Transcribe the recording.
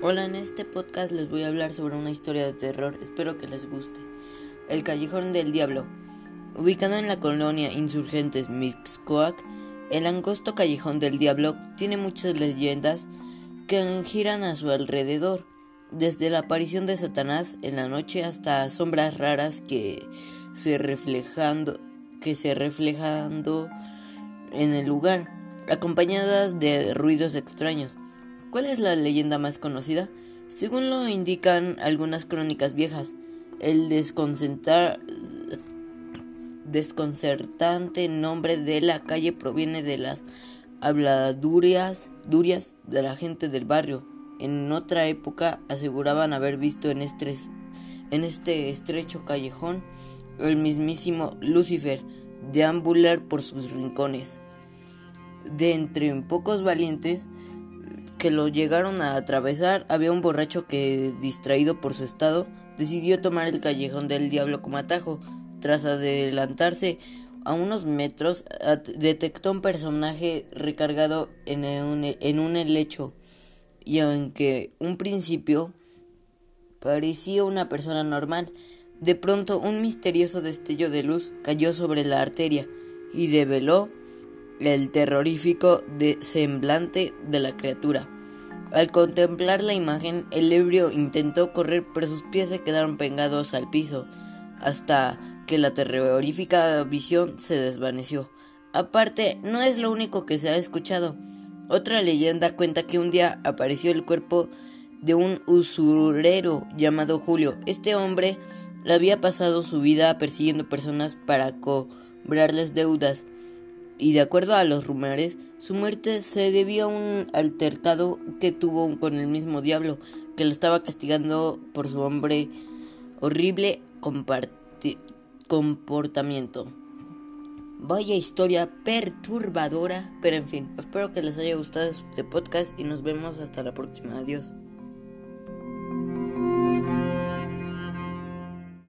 Hola, en este podcast les voy a hablar sobre una historia de terror, espero que les guste. El Callejón del Diablo. Ubicado en la colonia Insurgentes Mixcoac, el angosto Callejón del Diablo tiene muchas leyendas que giran a su alrededor, desde la aparición de Satanás en la noche hasta sombras raras que se reflejando que se reflejando en el lugar, acompañadas de ruidos extraños. ¿Cuál es la leyenda más conocida? Según lo indican algunas crónicas viejas, el desconcertante nombre de la calle proviene de las habladurías durias de la gente del barrio. En otra época aseguraban haber visto en este, en este estrecho callejón el mismísimo Lucifer deambular por sus rincones. De entre pocos valientes, que lo llegaron a atravesar, había un borracho que, distraído por su estado, decidió tomar el callejón del diablo como atajo. Tras adelantarse a unos metros, detectó un personaje recargado en un, helecho, y aunque un principio parecía una persona normal, de pronto un misterioso destello de luz cayó sobre la arteria y develó el terrorífico semblante de la criatura. Al contemplar la imagen, el ebrio intentó correr, pero sus pies se quedaron pegados al piso, hasta que la terrorífica visión se desvaneció. Aparte, no es lo único que se ha escuchado. Otra leyenda cuenta que un día apareció el cuerpo de un usurero llamado Julio. Este hombre había pasado su vida persiguiendo personas para cobrarles deudas y de acuerdo a los rumores, su muerte se debió a un altercado que tuvo con el mismo diablo, que lo estaba castigando por su hombre horrible comportamiento. Vaya historia perturbadora, pero en fin, espero que les haya gustado este podcast y nos vemos hasta la próxima. Adiós.